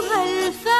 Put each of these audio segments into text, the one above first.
هل فعل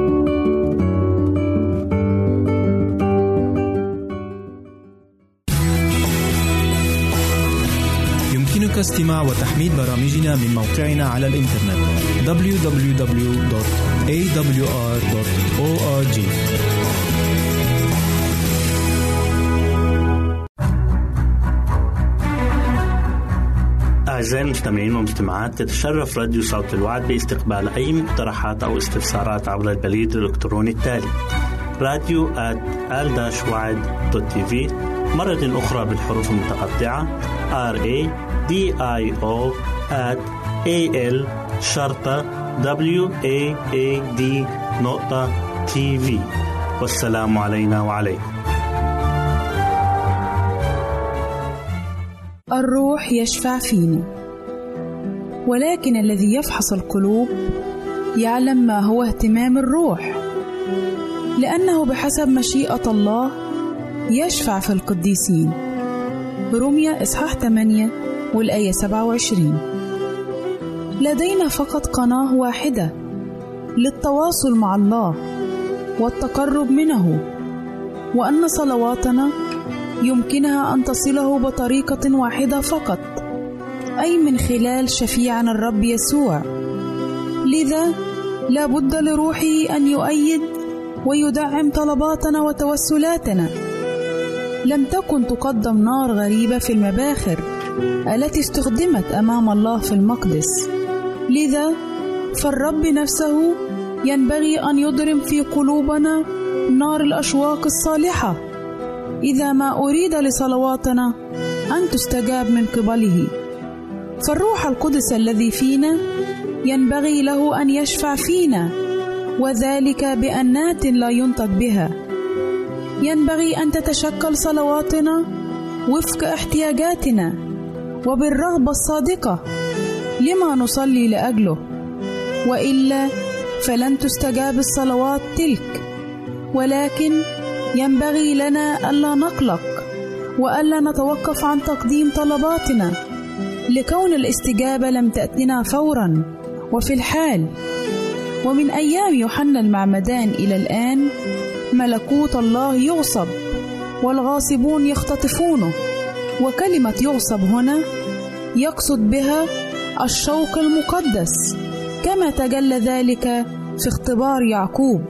استماع وتحميل برامجنا من موقعنا على الإنترنت www.awr.org أعزائي المستمعين والمستمعات تتشرف راديو صوت الوعد باستقبال أي مقترحات أو استفسارات عبر البريد الإلكتروني التالي راديو في مرة أخرى بالحروف المتقطعة. R A D I O at A L شرطة W A A D نقطة تي في والسلام علينا وعليكم. الروح يشفع فينا ولكن الذي يفحص القلوب يعلم ما هو اهتمام الروح. لأنه بحسب مشيئة الله يشفع في القديسين. رمية إصحاح 8 والآية 27 لدينا فقط قناة واحدة للتواصل مع الله والتقرب منه وأن صلواتنا يمكنها أن تصله بطريقة واحدة فقط أي من خلال شفيعنا الرب يسوع. لذا لا بد لروحه أن يؤيد ويدعم طلباتنا وتوسلاتنا. لم تكن تقدم نار غريبة في المباخر التي استخدمت أمام الله في المقدس. لذا فالرب نفسه ينبغي أن يضرم في قلوبنا نار الأشواق الصالحة. إذا ما أريد لصلواتنا أن تستجاب من قبله. فالروح القدس الذي فينا ينبغي له أن يشفع فينا وذلك بأنات لا ينطق بها. ينبغي أن تتشكل صلواتنا وفق احتياجاتنا وبالرغبة الصادقة لما نصلي لأجله. وإلا فلن تستجاب الصلوات تلك ولكن ينبغي لنا ألا نقلق وألا نتوقف عن تقديم طلباتنا لكون الاستجابة لم تأتنا فورا وفي الحال. ومن أيام يوحنا المعمدان إلى الآن ملكوت الله يغصب والغاصبون يختطفونه. وكلمة يغصب هنا يقصد بها الشوق المقدس كما تجلى ذلك في اختبار يعقوب.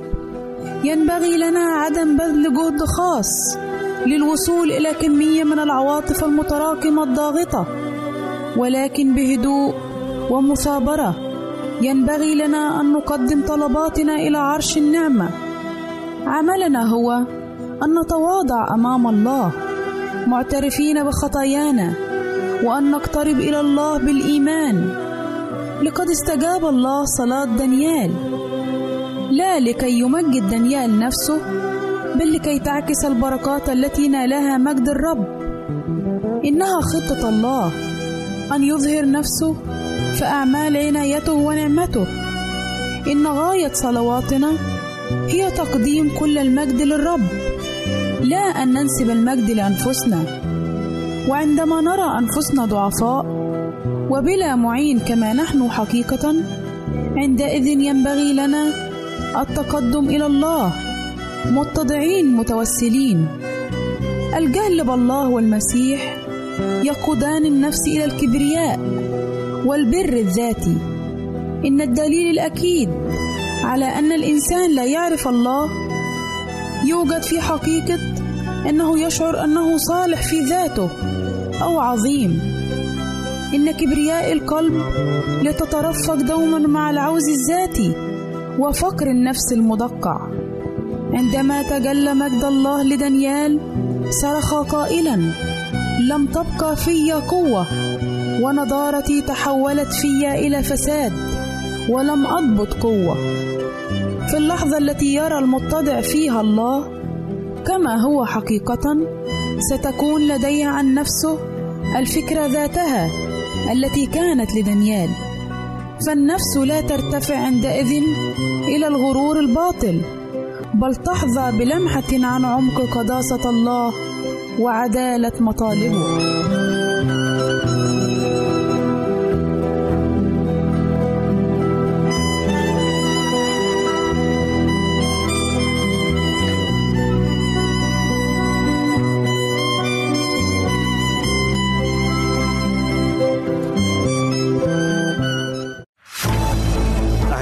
ينبغي لنا عدم بذل جهد خاص للوصول إلى كمية من العواطف المتراكمة الضاغطة. ولكن بهدوء ومثابرة ينبغي لنا أن نقدم طلباتنا إلى عرش النعمة. عملنا هو أن نتواضع أمام الله معترفين بخطايانا وأن نقترب إلى الله بالإيمان. لقد استجاب الله صلاة دانيال. لا لكي يمجد دانيال نفسه بل لكي تعكس البركات التي نالها مجد الرب. إنها خطة الله أن يظهر نفسه في أعمال عنايته ونعمته. إن غاية صلواتنا هي تقديم كل المجد للرب. لا أن ننسب المجد لأنفسنا. وعندما نرى أنفسنا ضعفاء وبلا معين كما نحن حقيقة عندئذ ينبغي لنا التقدم إلى الله متضعين متوسلين. الجهل بالله والمسيح يقودان النفس إلى الكبرياء والبر الذاتي. إن الدليل الأكيد على أن الإنسان لا يعرف الله. يوجد في حقيقة أنه يشعر أنه صالح في ذاته أو عظيم. إن كبرياء القلب لتترفق دوما مع العوز الذاتي وفقر النفس المدقع. عندما تجلى مجد الله لدانيال صرخ قائلا لم تبقى في قوة. ونضارتي تحولت في إلى فساد. ولم أضبط قوة. في اللحظة التي يرى المتضع فيها الله كما هو حقيقة ستكون لديه عن نفسه الفكرة ذاتها التي كانت لدانيال. فالنفس لا ترتفع عندئذ إلى الغرور الباطل بل تحظى بلمحة عن عمق قداسة الله وعدالة مطالبه.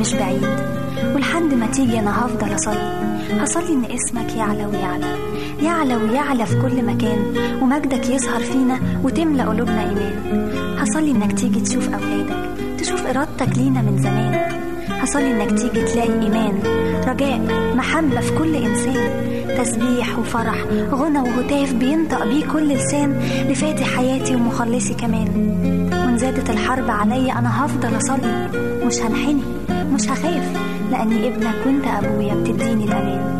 مش بعيد. ولحد ما تيجي أنا هفضل أصلي. هصلي إن اسمك يعلى ويعلى. يعلى ويعلى في كل مكان. ومجدك يظهر فينا وتملى قلوبنا إيمان. هصلي إنك تيجي تشوف أولادك. تشوف إرادتك لينا من زمان. هصلي إنك تيجي تلاقي إيمان. رجاء محبة في كل إنسان. تسبيح وفرح غنى وهتاف بينطق بيه كل لسان. لفاتح حياتي ومخلصي كمان. وإن زادت الحرب عليا أنا هفضل أصلي. مش هنحني. مش هخاف لأني ابنك وانت أبويا بتديني الأمان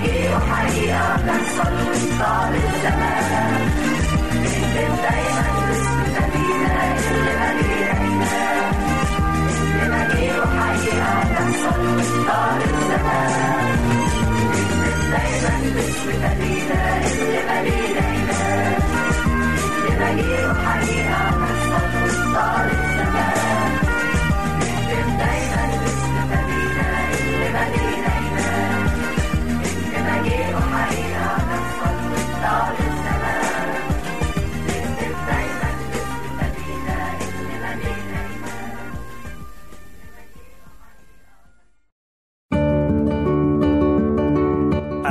حقيقة وحقيقة بتحصل وسط الزمان دايما اسم نبينا اللي مليء عيناه اللي مليء وحقيقة بتحصل وسط الزمان اكتب دايما اسم نبينا اللي مليء عيناه اللي مليء وحقيقة بتحصل وسط الزمان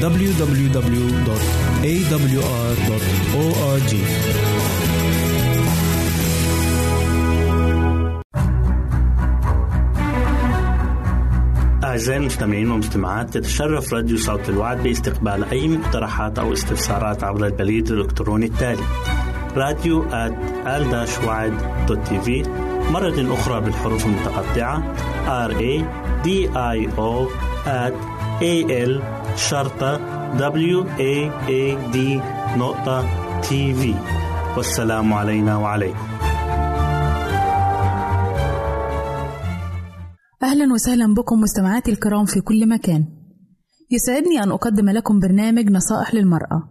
www.awr.org أعزائي المستمعين والمستمعات تتشرف راديو صوت الوعد باستقبال أي مقترحات أو استفسارات عبر البريد الإلكتروني التالي. راديو تي في مرة أخرى بالحروف المتقطعة R A D I O at A L شرطة W A A D نقطة تي في والسلام علينا وعليكم. أهلا وسهلا بكم مستمعاتي الكرام في كل مكان. يسعدني أن أقدم لكم برنامج نصائح للمرأة.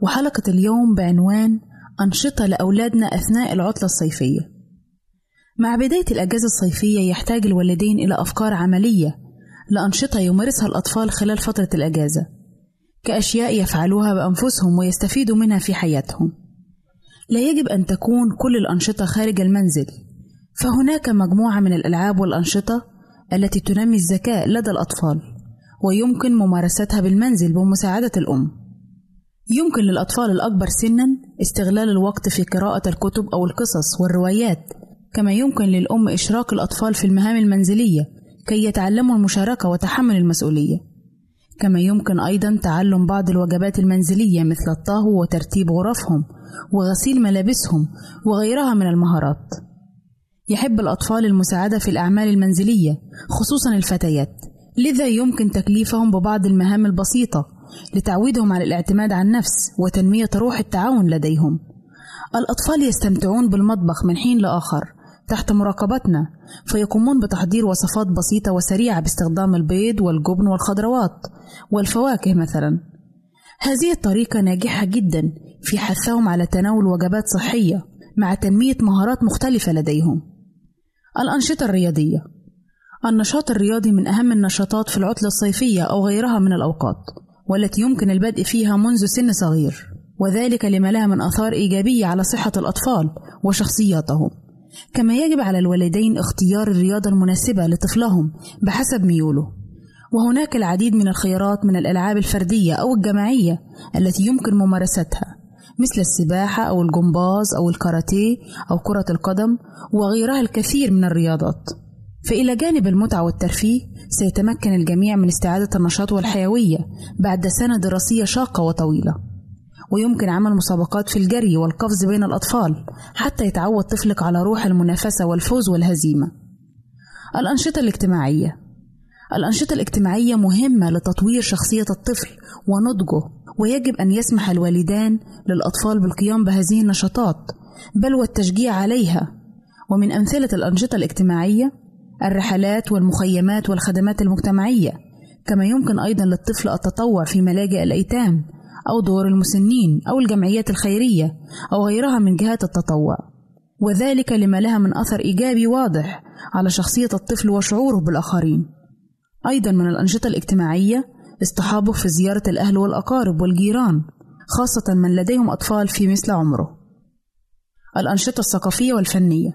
وحلقة اليوم بعنوان أنشطة لأولادنا أثناء العطلة الصيفية. مع بداية الأجازة الصيفية يحتاج الوالدين إلى أفكار عملية لأنشطة يمارسها الأطفال خلال فترة الأجازة كأشياء يفعلوها بأنفسهم ويستفيدوا منها في حياتهم. لا يجب أن تكون كل الأنشطة خارج المنزل فهناك مجموعة من الألعاب والأنشطة التي تنمي الذكاء لدى الأطفال ويمكن ممارستها بالمنزل بمساعدة الأم. يمكن للأطفال الأكبر سنا استغلال الوقت في قراءة الكتب أو القصص والروايات كما يمكن للأم إشراك الأطفال في المهام المنزلية كي يتعلموا المشاركة وتحمل المسؤولية. كما يمكن أيضا تعلم بعض الوجبات المنزلية مثل الطهو وترتيب غرفهم وغسيل ملابسهم وغيرها من المهارات. يحب الأطفال المساعدة في الأعمال المنزلية خصوصا الفتيات لذا يمكن تكليفهم ببعض المهام البسيطة لتعويدهم على الاعتماد على النفس وتنمية روح التعاون لديهم. الأطفال يستمتعون بالمطبخ من حين لآخر تحت مراقبتنا فيقومون بتحضير وصفات بسيطة وسريعة باستخدام البيض والجبن والخضروات والفواكه مثلا. هذه الطريقة ناجحة جدا في حثهم على تناول وجبات صحية مع تنمية مهارات مختلفة لديهم. الأنشطة الرياضية. النشاط الرياضي من أهم النشاطات في العطلة الصيفية أو غيرها من الأوقات والتي يمكن البدء فيها منذ سن صغير وذلك لما لها من آثار إيجابية على صحة الأطفال وشخصياتهم. كما يجب على الوالدين اختيار الرياضة المناسبة لطفلهم بحسب ميوله. وهناك العديد من الخيارات من الألعاب الفردية أو الجماعية التي يمكن ممارستها مثل السباحة أو الجمباز أو الكاراتيه أو كرة القدم وغيرها الكثير من الرياضات. فإلى جانب المتعة والترفيه سيتمكن الجميع من استعادة النشاط والحيوية بعد سنة دراسية شاقة وطويلة. ويمكن عمل مسابقات في الجري والقفز بين الأطفال حتى يتعود طفلك على روح المنافسة والفوز والهزيمة. الأنشطة الاجتماعية. الأنشطة الاجتماعية مهمة لتطوير شخصية الطفل ونضجه ويجب أن يسمح الوالدان للأطفال بالقيام بهذه النشاطات بل والتشجيع عليها. ومن أمثلة الأنشطة الاجتماعية الرحلات والمخيمات والخدمات المجتمعية. كما يمكن أيضا للطفل التطوع في ملاجئ الأيتام أو دور المسنين أو الجمعيات الخيرية أو غيرها من جهات التطوع. وذلك لما لها من أثر إيجابي واضح على شخصية الطفل وشعوره بالآخرين. أيضا من الأنشطة الاجتماعية اصطحابه في زيارة الأهل والأقارب والجيران خاصة من لديهم أطفال في مثل عمره. الأنشطة الثقافية والفنية.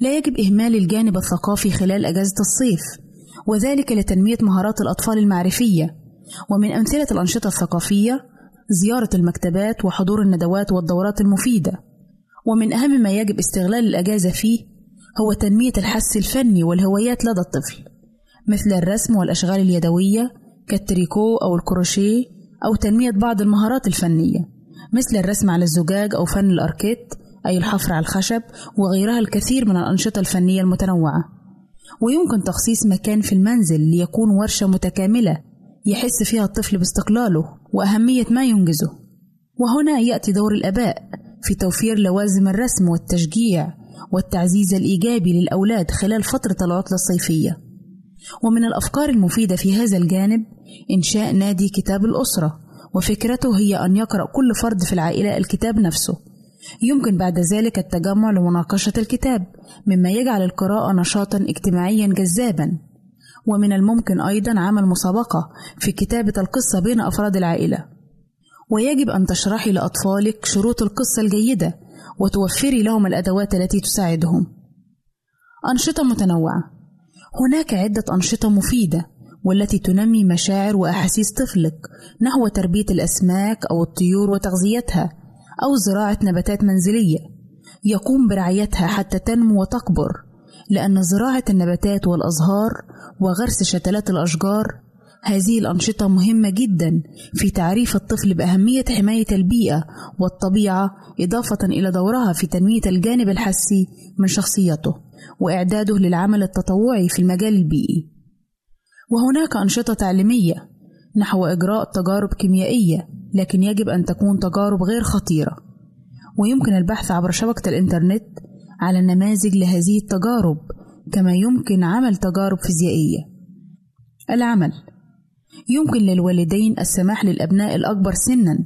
لا يجب إهمال الجانب الثقافي خلال أجازة الصيف وذلك لتنمية مهارات الأطفال المعرفية. ومن أمثلة الأنشطة الثقافية زيارة المكتبات وحضور الندوات والدورات المفيدة. ومن أهم ما يجب استغلال الأجازة فيه هو تنمية الحس الفني والهوايات لدى الطفل مثل الرسم والأشغال اليدوية كالتريكو أو الكروشيه أو تنمية بعض المهارات الفنية مثل الرسم على الزجاج أو فن الأركيت أي الحفر على الخشب وغيرها الكثير من الأنشطة الفنية المتنوعة. ويمكن تخصيص مكان في المنزل ليكون ورشة متكاملة يحس فيها الطفل باستقلاله وأهمية ما ينجزه. وهنا يأتي دور الآباء في توفير لوازم الرسم والتشجيع والتعزيز الإيجابي للأولاد خلال فترة العطلة الصيفية. ومن الأفكار المفيدة في هذا الجانب إنشاء نادي كتاب الأسرة وفكرته هي أن يقرأ كل فرد في العائلة الكتاب نفسه. يمكن بعد ذلك التجمع لمناقشة الكتاب مما يجعل القراءة نشاطا اجتماعيا جذابا. ومن الممكن أيضا عمل مسابقة في كتابة القصة بين أفراد العائلة. ويجب أن تشرحي لأطفالك شروط القصة الجيدة وتوفري لهم الأدوات التي تساعدهم. أنشطة متنوعة. هناك عدة أنشطة مفيدة والتي تنمي مشاعر وأحاسيس طفلك نحو تربية الأسماك أو الطيور وتغذيتها أو زراعة نباتات منزلية. يقوم برعايتها حتى تنمو وتكبر. لأن زراعة النباتات والأزهار وغرس شتلات الأشجار هذه الأنشطة مهمة جدا في تعريف الطفل بأهمية حماية البيئة والطبيعة إضافة إلى دورها في تنمية الجانب الحسي من شخصيته وإعداده للعمل التطوعي في المجال البيئي. وهناك أنشطة تعليمية نحو إجراء تجارب كيميائية لكن يجب أن تكون تجارب غير خطيرة ويمكن البحث عبر شبكة الإنترنت على نماذج لهذه التجارب كما يمكن عمل تجارب فيزيائية. العمل. يمكن للوالدين السماح للأبناء الأكبر سنا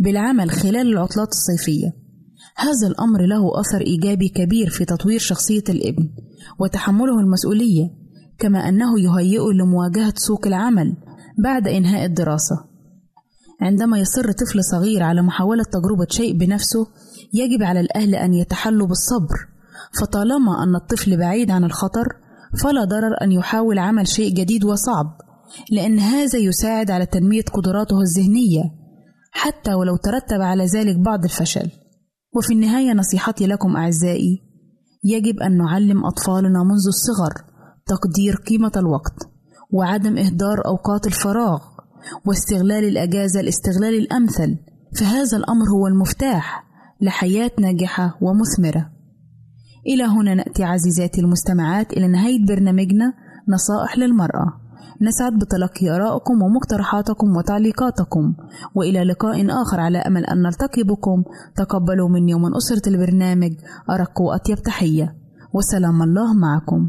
بالعمل خلال العطلات الصيفية. هذا الأمر له أثر إيجابي كبير في تطوير شخصية الابن وتحمله المسؤولية كما أنه يهيئه لمواجهة سوق العمل بعد إنهاء الدراسة. عندما يصر طفل صغير على محاولة تجربة شيء بنفسه يجب على الأهل أن يتحلوا بالصبر فطالما أن الطفل بعيد عن الخطر فلا ضرر أن يحاول عمل شيء جديد وصعب لأن هذا يساعد على تنمية قدراته الذهنية حتى ولو ترتب على ذلك بعض الفشل. وفي النهاية نصيحتي لكم أعزائي يجب أن نعلم أطفالنا منذ الصغر تقدير قيمة الوقت وعدم إهدار أوقات الفراغ واستغلال الأجازة الاستغلال الأمثل فهذا الأمر هو المفتاح لحياة ناجحة ومثمرة. إلى هنا نأتي عزيزاتي المستمعات إلى نهاية برنامجنا نصائح للمرأة. نسعد بتلقي آرائكم ومقترحاتكم وتعليقاتكم وإلى لقاء آخر على أمل أن نلتقي بكم. تقبلوا مني ومن أسرة البرنامج أرق وأطيب تحية. وسلام الله معكم.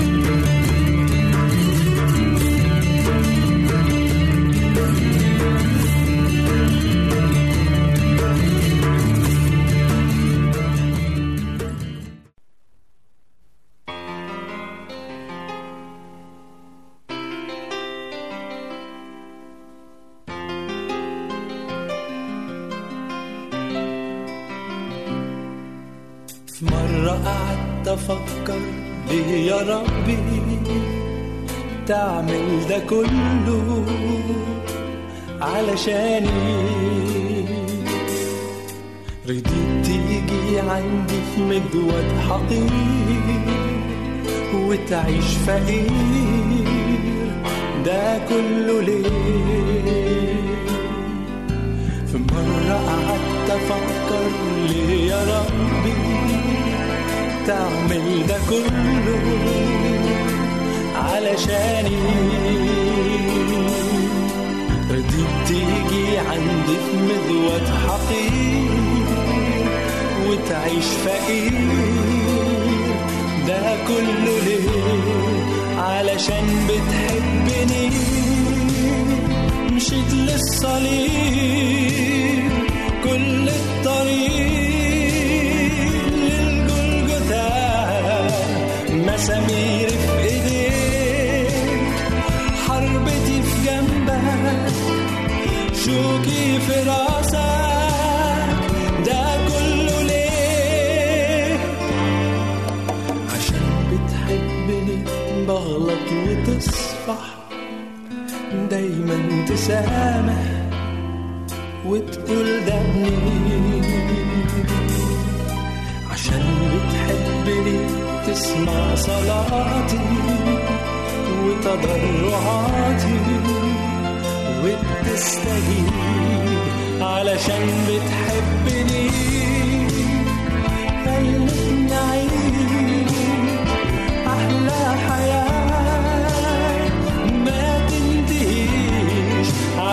علشاني. رضيت تيجي عندي في مجود حقير وتعيش فقير. ده كله ليه؟ في مرة قعدت أفكر ليه يا ربي تعمل ده كله علشاني؟ رضيت تيجي عندي في مذوة حقير وتعيش فقير. ده كله ليه؟ علشان بتحبني. مشيت للصليب. وتصفح دايما تسامح وتقول ده عشان بتحبني تسمع صلاتي وتضرعاتي وبتستجيب علشان بتحبني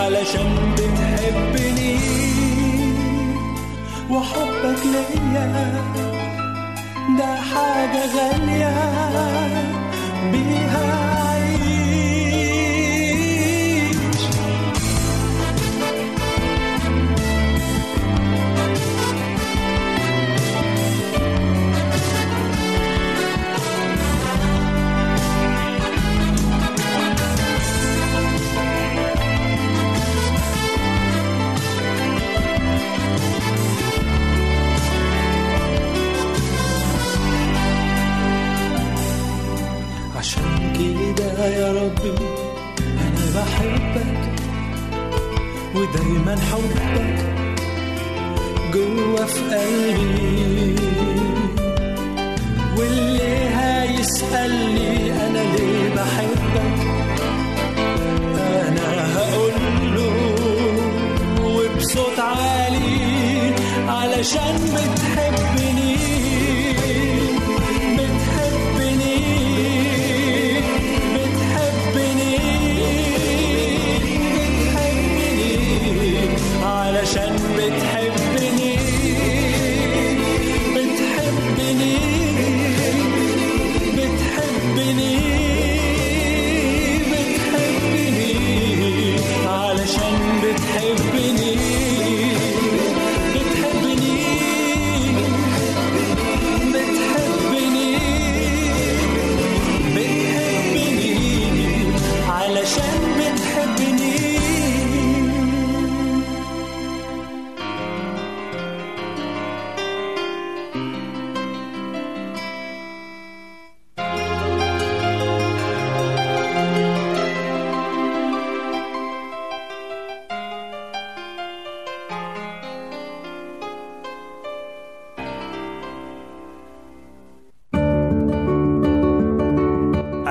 علشان بتحبني وحبك ليا. ده حاجة غالية بيها.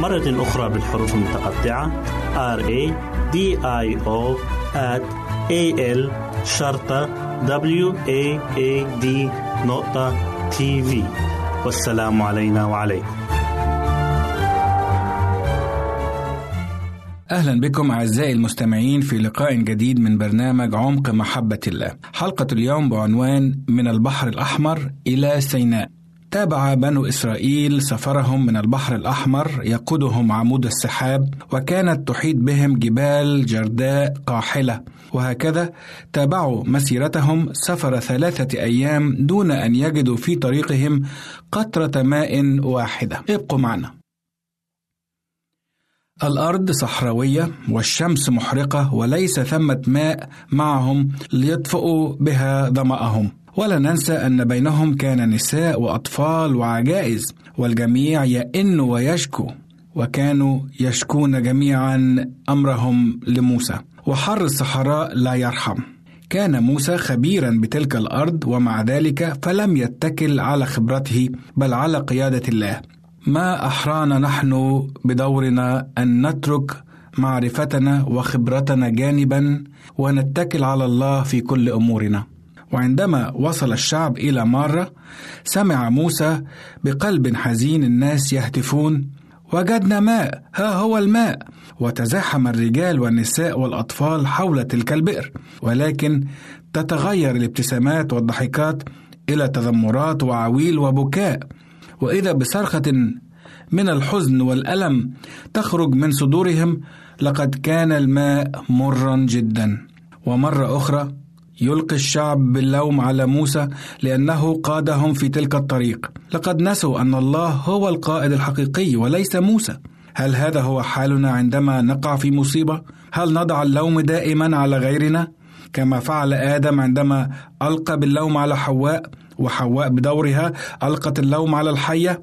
مرة أخرى بالحروف المتقطعة. R A D I O at A L شرطة W A A D نقطة تي في والسلام علينا وعليكم. أهلا بكم أعزائي المستمعين في لقاء جديد من برنامج عمق محبة الله. حلقة اليوم بعنوان من البحر الأحمر إلى سيناء. تابع بنو إسرائيل سفرهم من البحر الأحمر يقودهم عمود السحاب وكانت تحيط بهم جبال جرداء قاحلة. وهكذا تابعوا مسيرتهم سفر ثلاثة أيام دون أن يجدوا في طريقهم قطرة ماء واحدة. ابقوا معنا. الأرض صحراوية والشمس محرقة وليس ثمة ماء معهم ليطفئوا بها ظمأهم. ولا ننسى أن بينهم كان نساء وأطفال وعجائز والجميع يئن ويشكو وكانوا يشكون جميعا أمرهم لموسى وحر الصحراء لا يرحم. كان موسى خبيرا بتلك الأرض ومع ذلك فلم يتكل على خبرته بل على قيادة الله. ما أحرانا نحن بدورنا أن نترك معرفتنا وخبرتنا جانبا ونتكل على الله في كل أمورنا. وعندما وصل الشعب إلى ماره سمع موسى بقلب حزين الناس يهتفون وجدنا ماء ها هو الماء! وتزاحم الرجال والنساء والأطفال حول تلك البئر ولكن تتغير الابتسامات والضحكات إلى تذمرات وعويل وبكاء. وإذا بصرخة من الحزن والألم تخرج من صدورهم لقد كان الماء مرا جدا. ومرة أخرى يلقي الشعب باللوم على موسى لأنه قادهم في تلك الطريق. لقد نسوا أن الله هو القائد الحقيقي وليس موسى. هل هذا هو حالنا عندما نقع في مصيبة؟ هل نضع اللوم دائما على غيرنا؟ كما فعل آدم عندما ألقى باللوم على حواء وحواء بدورها ألقت اللوم على الحية.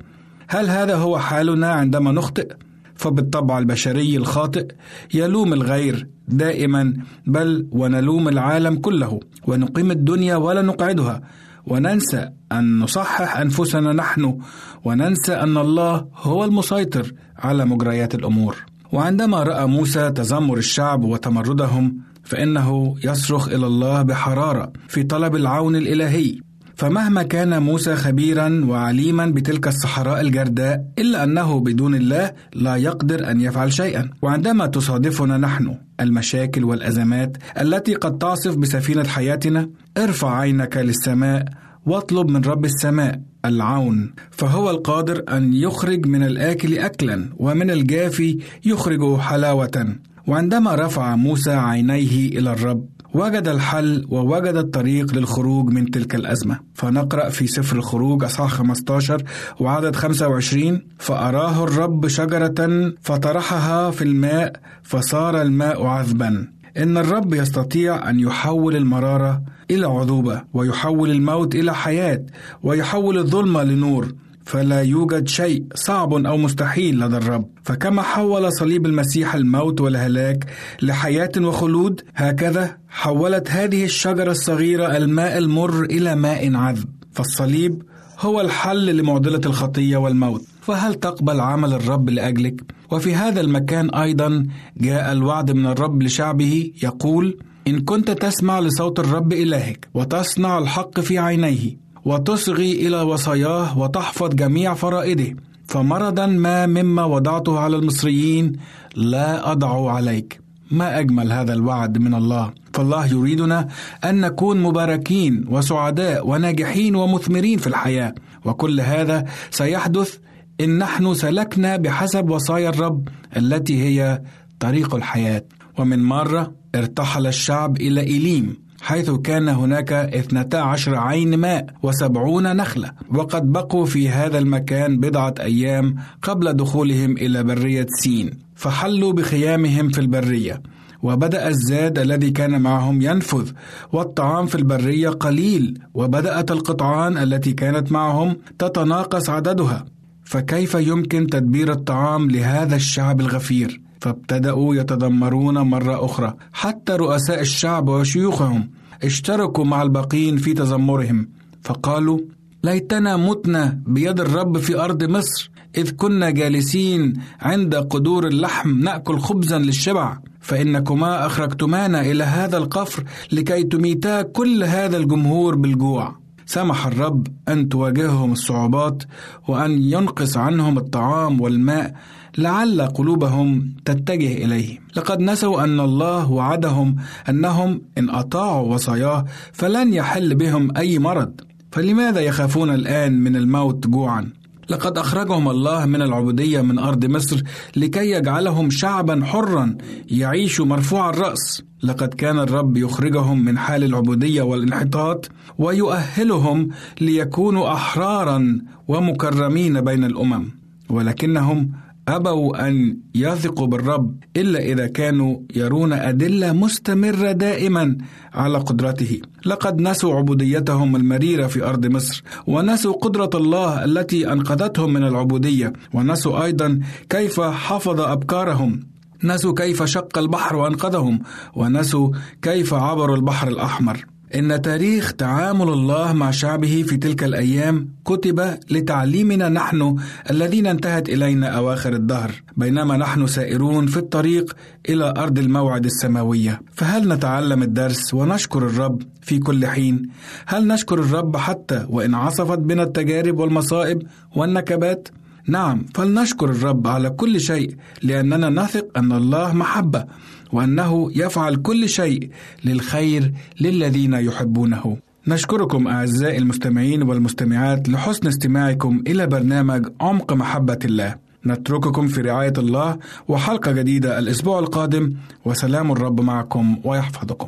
هل هذا هو حالنا عندما نخطئ؟ فبالطبع البشري الخاطئ يلوم الغير دائما بل ونلوم العالم كله ونقيم الدنيا ولا نقعدها وننسى أن نصحح أنفسنا نحن وننسى أن الله هو المسيطر على مجريات الأمور. وعندما رأى موسى تذمر الشعب وتمردهم فإنه يصرخ إلى الله بحرارة في طلب العون الإلهي. فمهما كان موسى خبيرا وعليما بتلك الصحراء الجرداء إلا أنه بدون الله لا يقدر أن يفعل شيئا. وعندما تصادفنا نحن المشاكل والأزمات التي قد تعصف بسفينة حياتنا ارفع عينك للسماء واطلب من رب السماء العون. فهو القادر أن يخرج من الآكل اكلا ومن الجافي يخرج حلاوة. وعندما رفع موسى عينيه إلى الرب وجد الحل ووجد الطريق للخروج من تلك الأزمة. فنقرأ في سفر الخروج أصحاح 15 وعدد 25 فأراه الرب شجرة فطرحها في الماء فصار الماء عذبا. إن الرب يستطيع أن يحول المرارة إلى عذوبة ويحول الموت إلى حياة ويحول الظلمة لنور. فلا يوجد شيء صعب أو مستحيل لدى الرب. فكما حول صليب المسيح الموت والهلاك لحياة وخلود هكذا حولت هذه الشجرة الصغيرة الماء المر إلى ماء عذب. فالصليب هو الحل لمعضلة الخطية والموت. فهل تقبل عمل الرب لأجلك؟ وفي هذا المكان أيضا جاء الوعد من الرب لشعبه يقول إن كنت تسمع لصوت الرب إلهك وتصنع الحق في عينيه وتصغي إلى وصاياه وتحفظ جميع فرائده فمرضا ما مما وضعته على المصريين لا أضع عليك. ما أجمل هذا الوعد من الله. فالله يريدنا أن نكون مباركين وسعداء وناجحين ومثمرين في الحياة. وكل هذا سيحدث إن نحن سلكنا بحسب وصايا الرب التي هي طريق الحياة. ومن مرة ارتحل الشعب إلى إليم. حيث كان هناك اثنتا عشر عين ماء وسبعون نخلة. وقد بقوا في هذا المكان بضعة أيام قبل دخولهم إلى برية سين. فحلوا بخيامهم في البرية. وبدأ الزاد الذي كان معهم ينفذ. والطعام في البرية قليل. وبدأت القطعان التي كانت معهم تتناقص عددها. فكيف يمكن تدبير الطعام لهذا الشعب الغفير؟ فابتدأوا يتذمرون مرة أخرى. حتى رؤساء الشعب وشيوخهم اشتركوا مع الباقين في تذمرهم. فقالوا ليتنا متنا بيد الرب في أرض مصر إذ كنا جالسين عند قدور اللحم نأكل خبزا للشبع. فإنكما أخرجتمانا إلى هذا القفر لكي تميتا كل هذا الجمهور بالجوع. سمح الرب أن تواجههم الصعوبات وأن ينقص عنهم الطعام والماء لعل قلوبهم تتجه إليه لقد نسوا أن الله وعدهم أنهم إن أطاعوا وصاياه فلن يحل بهم أي مرض. فلماذا يخافون الآن من الموت جوعا؟ لقد أخرجهم الله من العبودية من أرض مصر لكي يجعلهم شعبا حرا يعيش مرفوع الرأس. لقد كان الرب يخرجهم من حال العبودية والانحطاط ويؤهلهم ليكونوا أحرارا ومكرمين بين الأمم. ولكنهم أبوا أن يثقوا بالرب إلا إذا كانوا يرون أدلة مستمرة دائما على قدرته. لقد نسوا عبوديتهم المريرة في أرض مصر ونسوا قدرة الله التي أنقذتهم من العبودية ونسوا أيضا كيف حفظ أبكارهم. نسوا كيف شق البحر وأنقذهم ونسوا كيف عبروا البحر الأحمر. إن تاريخ تعامل الله مع شعبه في تلك الأيام كتب لتعليمنا نحن الذين انتهت إلينا أواخر الدهر بينما نحن سائرون في الطريق إلى أرض الموعد السماوية فهل نتعلم الدرس ونشكر الرب في كل حين؟ هل نشكر الرب حتى وإن عصفت بنا التجارب والمصائب والنكبات؟ نعم فلنشكر الرب على كل شيء لأننا نثق أن الله محبة وأنه يفعل كل شيء للخير للذين يحبونه. نشكركم أعزائي المستمعين والمستمعات لحسن استماعكم إلى برنامج عمق محبة الله. نترككم في رعاية الله وحلقة جديدة الأسبوع القادم وسلام الرب معكم ويحفظكم.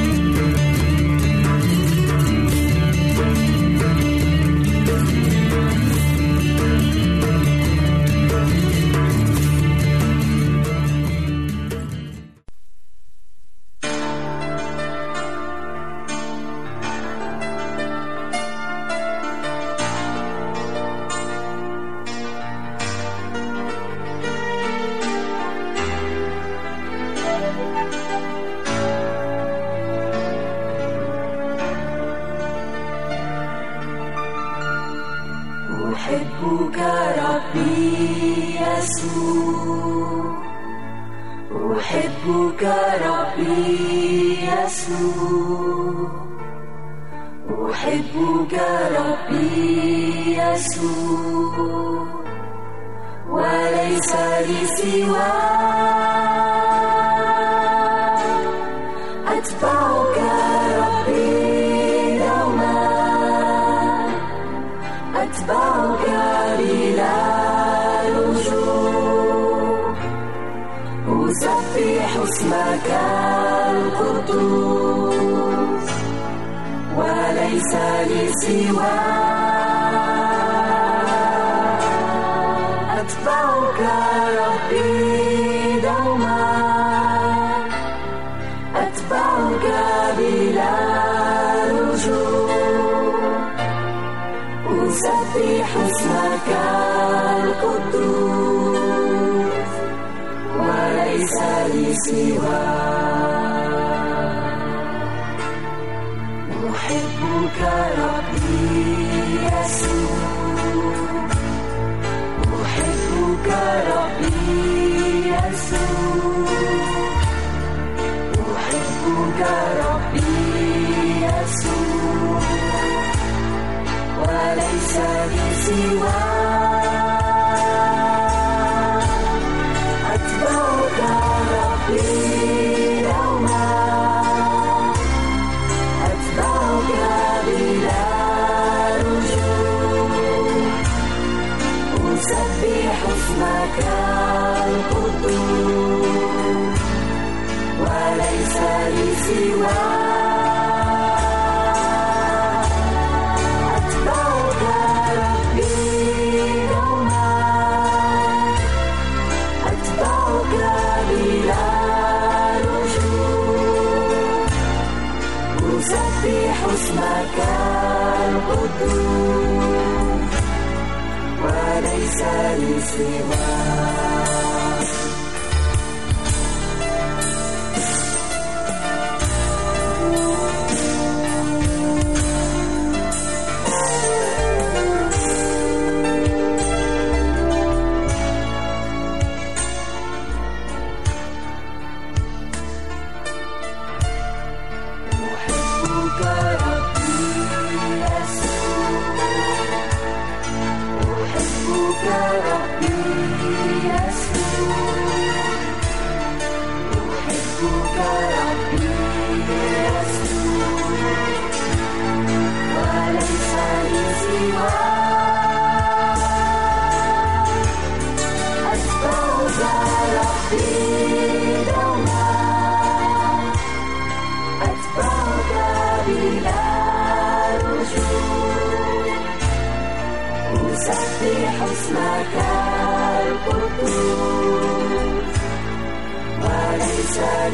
see why. you bakal putus Barisan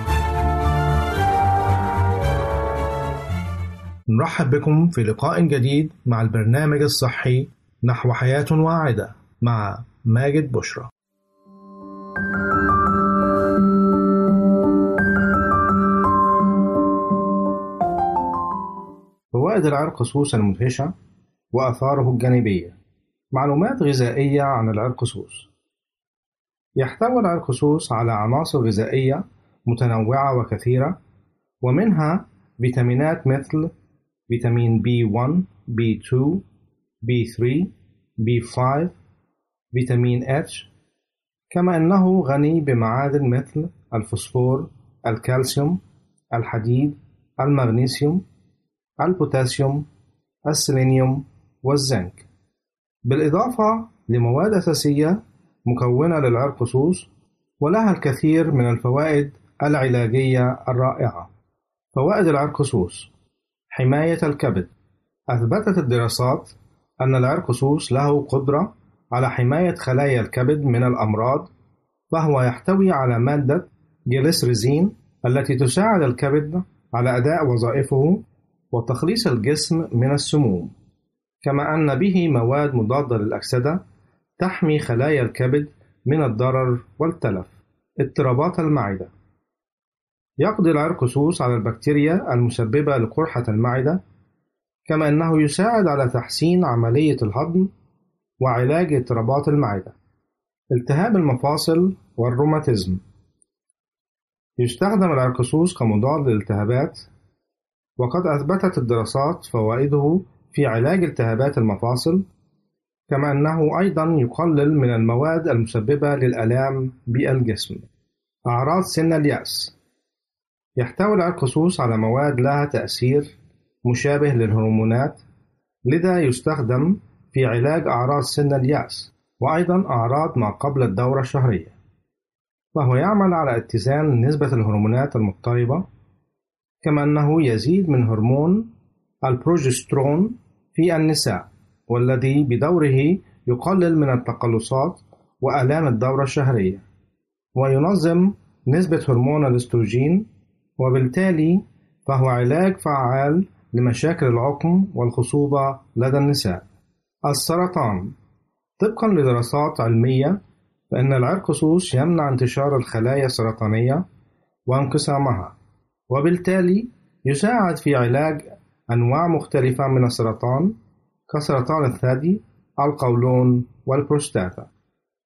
نرحب بكم في لقاء جديد مع البرنامج الصحي نحو حياة واعدة مع ماجد بشرى. فوائد العرقسوس المدهشة وآثاره الجانبية معلومات غذائية عن العرقسوس يحتوي العرقسوس على عناصر غذائية متنوعة وكثيرة ومنها فيتامينات مثل فيتامين B1 B2 B3 B5 فيتامين H كما أنه غني بمعادن مثل الفوسفور الكالسيوم الحديد المغنيسيوم البوتاسيوم السيلينيوم والزنك. بالإضافة لمواد أساسية مكونة للعرقسوس ولها الكثير من الفوائد العلاجية الرائعة. فوائد العرقسوس حماية الكبد. أثبتت الدراسات أن العرقسوس له قدرة على حماية خلايا الكبد من الأمراض فهو يحتوي على مادة جليسريزين التي تساعد الكبد على أداء وظائفه وتخليص الجسم من السموم. كما أن به مواد مضادة للأكسدة تحمي خلايا الكبد من الضرر والتلف. اضطرابات المعدة. يقضي العرقسوس على البكتيريا المسببة لقرحة المعدة كما أنه يساعد على تحسين عملية الهضم وعلاج اضطرابات المعدة. التهاب المفاصل والروماتيزم. يستخدم العرقسوس كمضاد للالتهابات وقد أثبتت الدراسات فوائده في علاج التهابات المفاصل كما أنه أيضا يقلل من المواد المسببة للآلام بالجسم. أعراض سن اليأس. يحتوي العرقسوس على مواد لها تأثير مشابه للهرمونات لذا يستخدم في علاج أعراض سن اليأس وأيضا أعراض ما قبل الدورة الشهرية. وهو يعمل على اتزان نسبة الهرمونات المضطربة كما أنه يزيد من هرمون البروجسترون في النساء والذي بدوره يقلل من التقلصات وآلام الدورة الشهرية وينظم نسبة هرمون الأستروجين وبالتالي فهو علاج فعال لمشاكل العقم والخصوبة لدى النساء. السرطان. طبقا لدراسات علمية فإن العرقسوس يمنع انتشار الخلايا السرطانية وانقسامها وبالتالي يساعد في علاج أنواع مختلفة من السرطان كسرطان الثدي، القولون والبروستاتا.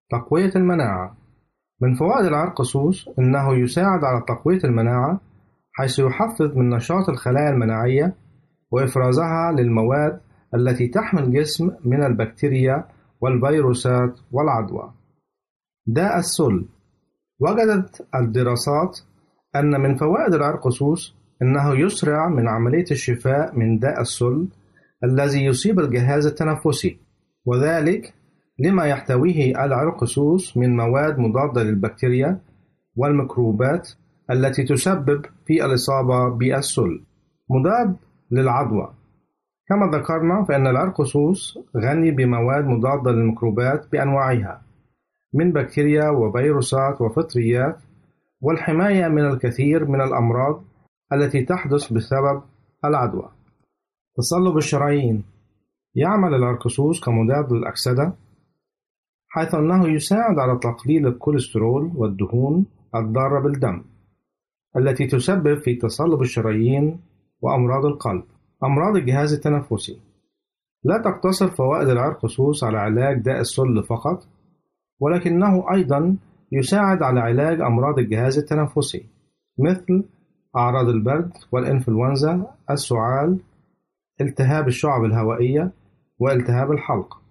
تقوية المناعة. من فوائد العرقسوس أنه يساعد على تقوية المناعة حيث يحفز من نشاط الخلايا المناعية وإفرازها للمواد التي تحمي الجسم من البكتيريا والفيروسات والعدوى. داء السل وجدت الدراسات أن من فوائد العرقسوس أنه يسرع من عملية الشفاء من داء السل الذي يصيب الجهاز التنفسي وذلك لما يحتويه العرقسوس من مواد مضادة للبكتيريا والميكروبات التي تسبب في الإصابة بالسل. مضاد للعدوى كما ذكرنا فإن العرقسوس غني بمواد مضادة للميكروبات بأنواعها من بكتيريا وفيروسات وفطريات والحماية من الكثير من الأمراض التي تحدث بسبب العدوى. تصلب الشرايين. يعمل العرقسوس كمضاد للأكسدة حيث أنه يساعد على تقليل الكوليسترول والدهون الضارة بالدم. التي تسبب في تصلب الشرايين وأمراض القلب. أمراض الجهاز التنفسي لا تقتصر فوائد العرقسوس على علاج داء السل فقط ولكنه أيضا يساعد على علاج أمراض الجهاز التنفسي مثل أعراض البرد والإنفلونزا السعال التهاب الشعب الهوائية والتهاب الحلق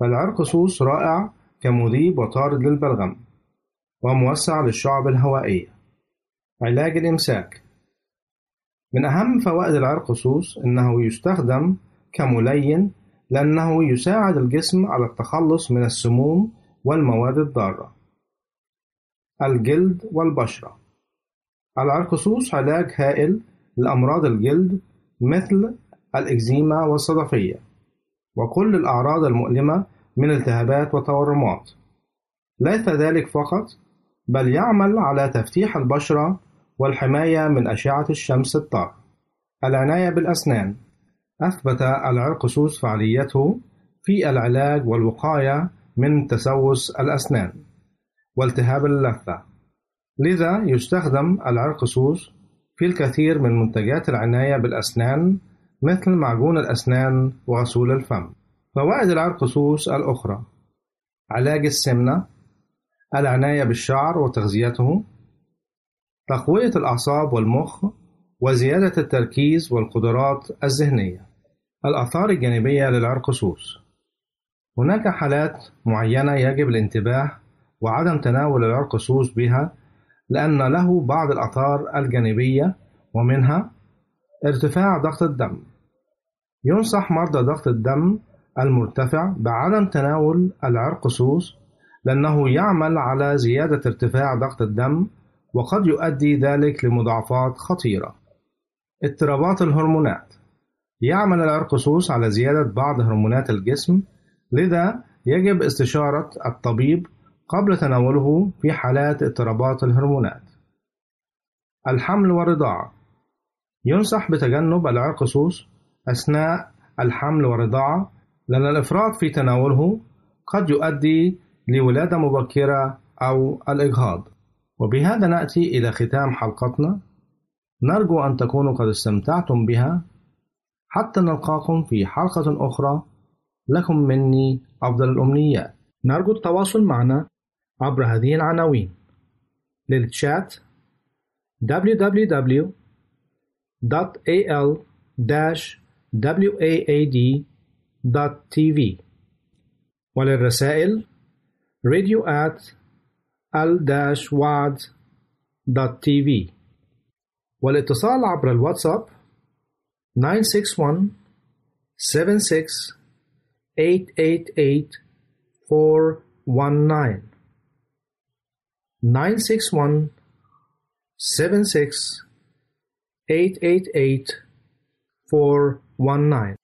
فالعرقسوس رائع كمذيب وطارد للبلغم وموسع للشعب الهوائية علاج الإمساك. من أهم فوائد العرقسوس أنه يستخدم كملين لأنه يساعد الجسم على التخلص من السموم والمواد الضارة. الجلد والبشرة. العرقسوس علاج هائل لأمراض الجلد مثل الإكزيما والصدفية وكل الأعراض المؤلمة من التهابات وتورمات ليس ذلك فقط بل يعمل على تفتيح البشرة والحماية من أشعة الشمس الضارة العناية بالأسنان. أثبت العرقسوس فعاليته في العلاج والوقاية من تسوس الأسنان. والتهاب اللثة. لذا يستخدم العرقسوس في الكثير من منتجات العناية بالأسنان مثل معجون الأسنان وغسول الفم. فوائد العرقسوس الأخرى. علاج السمنة. العناية بالشعر وتغذيته. تقوية الأعصاب والمخ وزيادة التركيز والقدرات الذهنية. الآثار الجانبية للعرقسوس. هناك حالات معينة يجب الانتباه وعدم تناول العرقسوس بها لأن له بعض الآثار الجانبية ومنها ارتفاع ضغط الدم. ينصح مرضى ضغط الدم المرتفع بعدم تناول العرقسوس لأنه يعمل على زيادة ارتفاع ضغط الدم وقد يؤدي ذلك لمضاعفات خطيرة. اضطرابات الهرمونات يعمل العرقسوس على زيادة بعض هرمونات الجسم لذا يجب استشارة الطبيب قبل تناوله في حالات اضطرابات الهرمونات. الحمل والرضاعة ينصح بتجنب العرقسوس أثناء الحمل والرضاعة لأن الإفراط في تناوله قد يؤدي لولادة مبكرة أو الإجهاض. وبهذا نأتي إلى ختام حلقتنا. نرجو أن تكونوا قد استمتعتم بها. حتى نلقاكم في حلقة أخرى. لكم مني أفضل الأمنيات نرجو التواصل معنا عبر هذه العناوين. للتشات www.al-waad.tv وللرسائل radio at al-waad.tv والاتصال عبر الواتساب 961 76 888 419 961 76 888 419